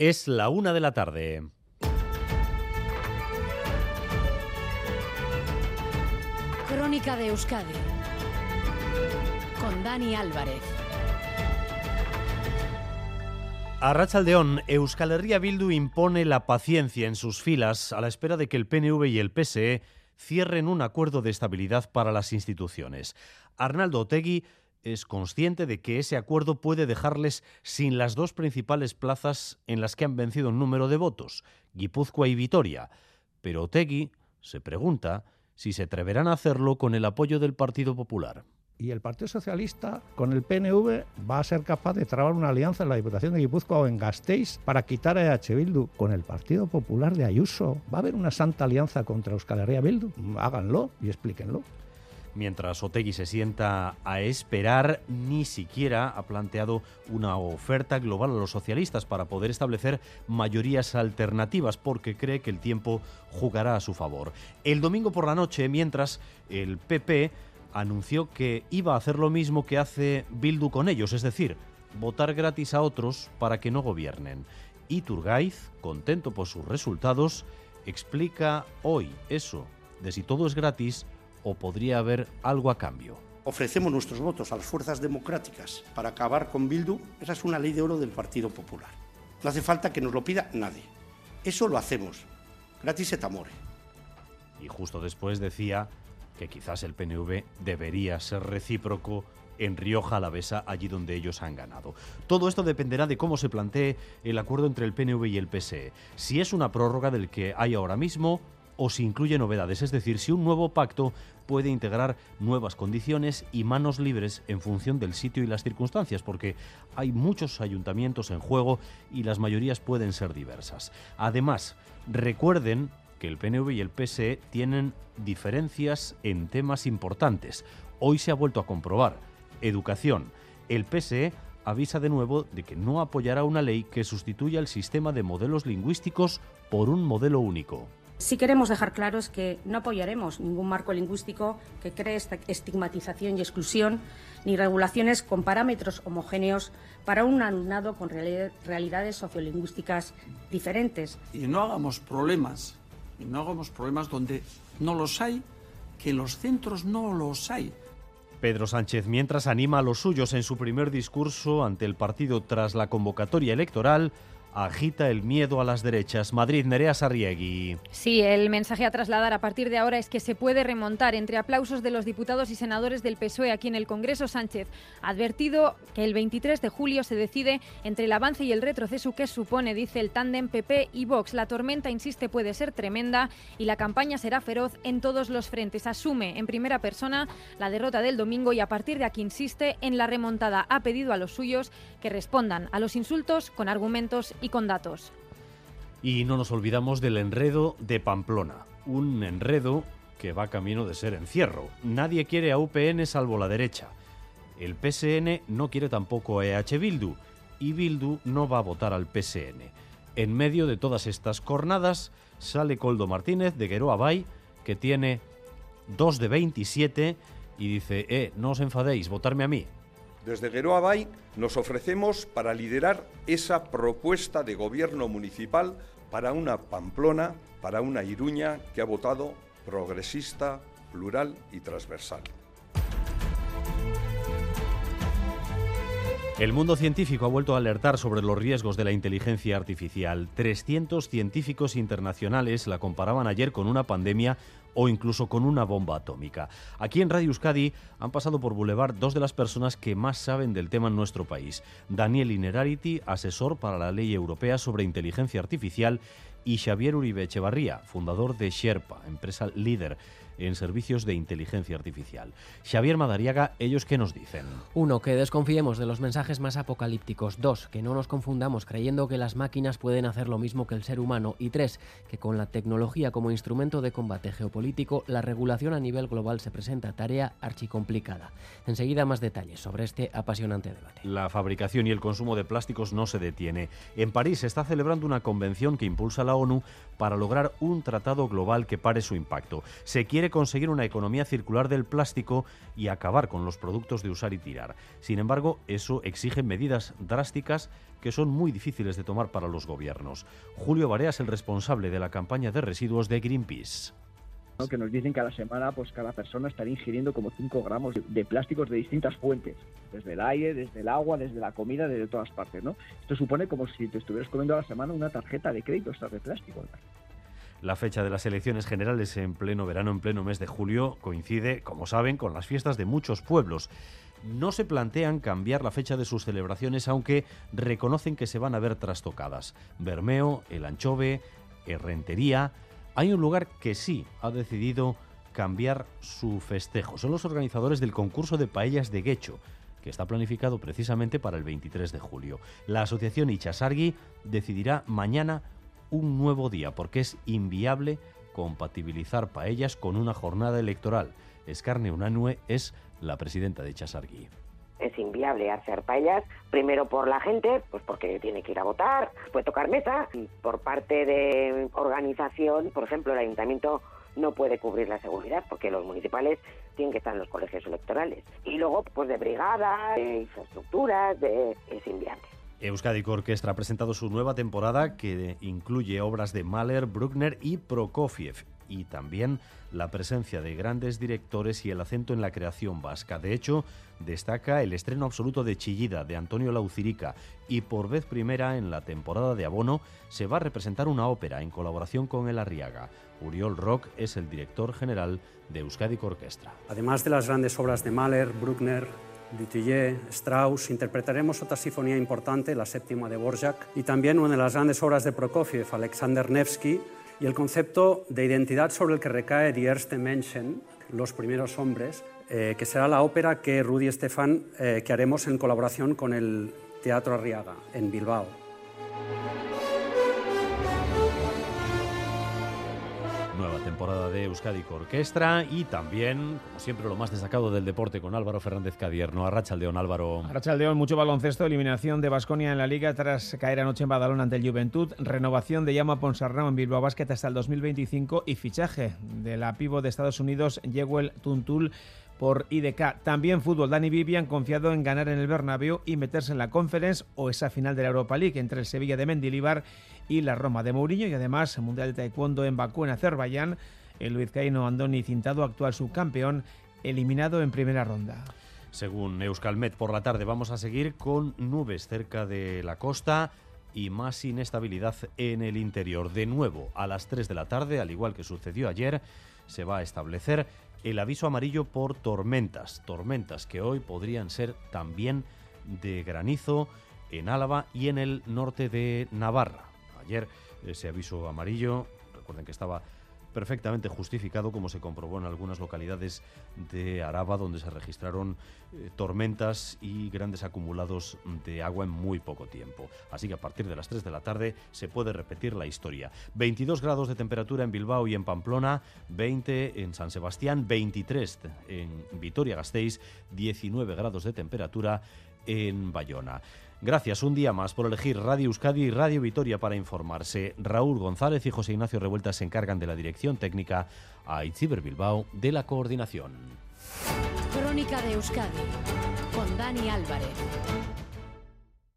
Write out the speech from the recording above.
Es la una de la tarde. Crónica de Euskadi con Dani Álvarez. A Rachaldeón, Euskal Herria Bildu impone la paciencia en sus filas a la espera de que el PNV y el PSE cierren un acuerdo de estabilidad para las instituciones. Arnaldo Otegui es consciente de que ese acuerdo puede dejarles sin las dos principales plazas en las que han vencido un número de votos, Guipúzcoa y Vitoria. Pero Otegui se pregunta si se atreverán a hacerlo con el apoyo del Partido Popular. Y el Partido Socialista con el PNV va a ser capaz de trabar una alianza en la Diputación de Guipúzcoa o en Gasteiz para quitar a EH Bildu con el Partido Popular de Ayuso. ¿Va a haber una santa alianza contra Euskal Herria Bildu? Háganlo y explíquenlo. Mientras Otegui se sienta a esperar, ni siquiera ha planteado una oferta global a los socialistas para poder establecer mayorías alternativas, porque cree que el tiempo jugará a su favor. El domingo por la noche, mientras el PP anunció que iba a hacer lo mismo que hace Bildu con ellos, es decir, votar gratis a otros para que no gobiernen. Y Turgaiz, contento por sus resultados, explica hoy eso, de si todo es gratis o podría haber algo a cambio. Ofrecemos nuestros votos a las fuerzas democráticas para acabar con Bildu. Esa es una ley de oro del Partido Popular. No hace falta que nos lo pida nadie. Eso lo hacemos. Gratis et amore. Y justo después decía que quizás el PNV debería ser recíproco en Rioja Alavesa, allí donde ellos han ganado. Todo esto dependerá de cómo se plantee el acuerdo entre el PNV y el PSE. Si es una prórroga del que hay ahora mismo o si incluye novedades, es decir, si un nuevo pacto puede integrar nuevas condiciones y manos libres en función del sitio y las circunstancias, porque hay muchos ayuntamientos en juego y las mayorías pueden ser diversas. Además, recuerden que el PNV y el PSE tienen diferencias en temas importantes. Hoy se ha vuelto a comprobar. Educación. El PSE avisa de nuevo de que no apoyará una ley que sustituya el sistema de modelos lingüísticos por un modelo único. Sí queremos dejar claro es que no apoyaremos ningún marco lingüístico que cree esta estigmatización y exclusión, ni regulaciones con parámetros homogéneos para un alumnado con realidades sociolingüísticas diferentes. Y no hagamos problemas, y no hagamos problemas donde no los hay, que en los centros no los hay. Pedro Sánchez, mientras anima a los suyos en su primer discurso ante el partido tras la convocatoria electoral, agita el miedo a las derechas. Madrid, Nerea Sarriegui. Sí, el mensaje a trasladar a partir de ahora es que se puede remontar entre aplausos de los diputados y senadores del PSOE aquí en el Congreso. Sánchez ha advertido que el 23 de julio se decide entre el avance y el retroceso que supone, dice el tándem PP y Vox. La tormenta, insiste, puede ser tremenda y la campaña será feroz en todos los frentes. Asume en primera persona la derrota del domingo y a partir de aquí insiste en la remontada. Ha pedido a los suyos que respondan a los insultos con argumentos y con datos. Y no nos olvidamos del enredo de Pamplona, un enredo que va camino de ser encierro. Nadie quiere a UPN salvo la derecha. El PSN no quiere tampoco a EH Bildu y Bildu no va a votar al PSN. En medio de todas estas cornadas sale Coldo Martínez de Gueroa Bay, que tiene 2 de 27 y dice, eh, no os enfadéis, votarme a mí. Desde Gueroa Bay nos ofrecemos para liderar esa propuesta de gobierno municipal para una Pamplona, para una Iruña que ha votado progresista, plural y transversal. El mundo científico ha vuelto a alertar sobre los riesgos de la inteligencia artificial. 300 científicos internacionales la comparaban ayer con una pandemia o incluso con una bomba atómica. Aquí en Radio Euskadi han pasado por Boulevard dos de las personas que más saben del tema en nuestro país. Daniel Inerarity, asesor para la Ley Europea sobre Inteligencia Artificial, y Xavier Uribe Echevarría, fundador de Sherpa, empresa líder en servicios de inteligencia artificial. Xavier Madariaga, ¿ellos qué nos dicen? Uno, que desconfiemos de los mensajes más apocalípticos. Dos, que no nos confundamos creyendo que las máquinas pueden hacer lo mismo que el ser humano. Y tres, que con la tecnología como instrumento de combate geopolítico, la regulación a nivel global se presenta tarea archicomplicada. Enseguida más detalles sobre este apasionante debate. La fabricación y el consumo de plásticos no se detiene. En París se está celebrando una convención que impulsa la ONU para lograr un tratado global que pare su impacto. Se quiere conseguir una economía circular del plástico y acabar con los productos de usar y tirar. Sin embargo, eso exige medidas drásticas que son muy difíciles de tomar para los gobiernos. Julio Barea es el responsable de la campaña de residuos de Greenpeace que nos dicen que a la semana pues cada persona estaría ingiriendo como 5 gramos de, plásticos de distintas fuentes, desde el aire, desde el agua, desde la comida, desde todas partes. Esto supone como si te estuvieras comiendo a la semana una tarjeta de crédito de plástico. La fecha de las elecciones generales en pleno verano, en pleno mes de julio, coincide, como saben, con las fiestas de muchos pueblos. No se plantean cambiar la fecha de sus celebraciones, aunque reconocen que se van a ver trastocadas. Bermeo, El Anchove, Herrentería, hay un lugar que sí ha decidido cambiar su festejo. Son los organizadores del concurso de paellas de Guecho, que está planificado precisamente para el 23 de julio. La asociación Ichasargui decidirá mañana un nuevo día, porque es inviable compatibilizar paellas con una jornada electoral. Escarne Unanue es la presidenta de Ichasargui es inviable hacer paellas, primero por la gente, pues porque tiene que ir a votar, puede tocar mesa, y por parte de organización, por ejemplo, el ayuntamiento no puede cubrir la seguridad porque los municipales tienen que estar en los colegios electorales. Y luego, pues de brigada, de infraestructuras, de, es inviable. Euskadi Orquestra ha presentado su nueva temporada que incluye obras de Mahler, Bruckner y Prokofiev y también la presencia de grandes directores y el acento en la creación vasca. De hecho, destaca el estreno absoluto de Chillida de Antonio Laucirica y por vez primera en la temporada de Abono se va a representar una ópera en colaboración con el Arriaga. Uriol Rock es el director general de Euskadi Orquestra. Además de las grandes obras de Mahler, Bruckner, Dutillé, Strauss, interpretaremos otra sinfonía importante, la séptima de Borjak, y también una de las grandes obras de Prokofiev, Alexander Nevsky, y el concepto de identidad sobre el que recae Die erste Menschen, los primeros hombres, eh, que será la ópera que Rudy Estefan eh, que haremos en colaboración con el Teatro Arriaga en Bilbao. Temporada de Euskadi Orquestra y también, como siempre, lo más destacado del deporte con Álvaro Fernández Cadierno. Arrachaldeón, Álvaro. Arrachaldeón, mucho baloncesto, eliminación de Basconia en la Liga tras caer anoche en Badalona ante el Juventud, renovación de Llama Ponsarnau en Bilbao Basket hasta el 2025 y fichaje de la pivo de Estados Unidos, Yeguel Tuntul por IDK. También fútbol. Dani Vivian confiado en ganar en el Bernabéu y meterse en la Conference o esa final de la Europa League entre el Sevilla de Mendilibar y la Roma de Mourinho y además el Mundial de Taekwondo en Bakú en Azerbaiyán. El vizcaíno Andoni Cintado, actual subcampeón, eliminado en primera ronda. Según Euskalmet, por la tarde vamos a seguir con nubes cerca de la costa y más inestabilidad en el interior. De nuevo, a las 3 de la tarde, al igual que sucedió ayer, se va a establecer el aviso amarillo por tormentas, tormentas que hoy podrían ser también de granizo en Álava y en el norte de Navarra. Ayer ese aviso amarillo, recuerden que estaba perfectamente justificado, como se comprobó en algunas localidades de Araba, donde se registraron eh, tormentas y grandes acumulados de agua en muy poco tiempo. Así que a partir de las 3 de la tarde se puede repetir la historia. 22 grados de temperatura en Bilbao y en Pamplona, 20 en San Sebastián, 23 en Vitoria-Gasteiz, 19 grados de temperatura en Bayona. Gracias un día más por elegir Radio Euskadi y Radio Vitoria para informarse. Raúl González y José Ignacio Revuelta se encargan de la dirección técnica, a Itziber Bilbao de la coordinación. Crónica de Euskadi con Dani Álvarez.